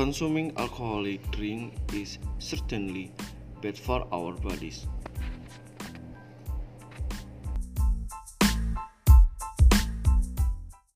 consuming alcoholic drink is certainly bad for our bodies.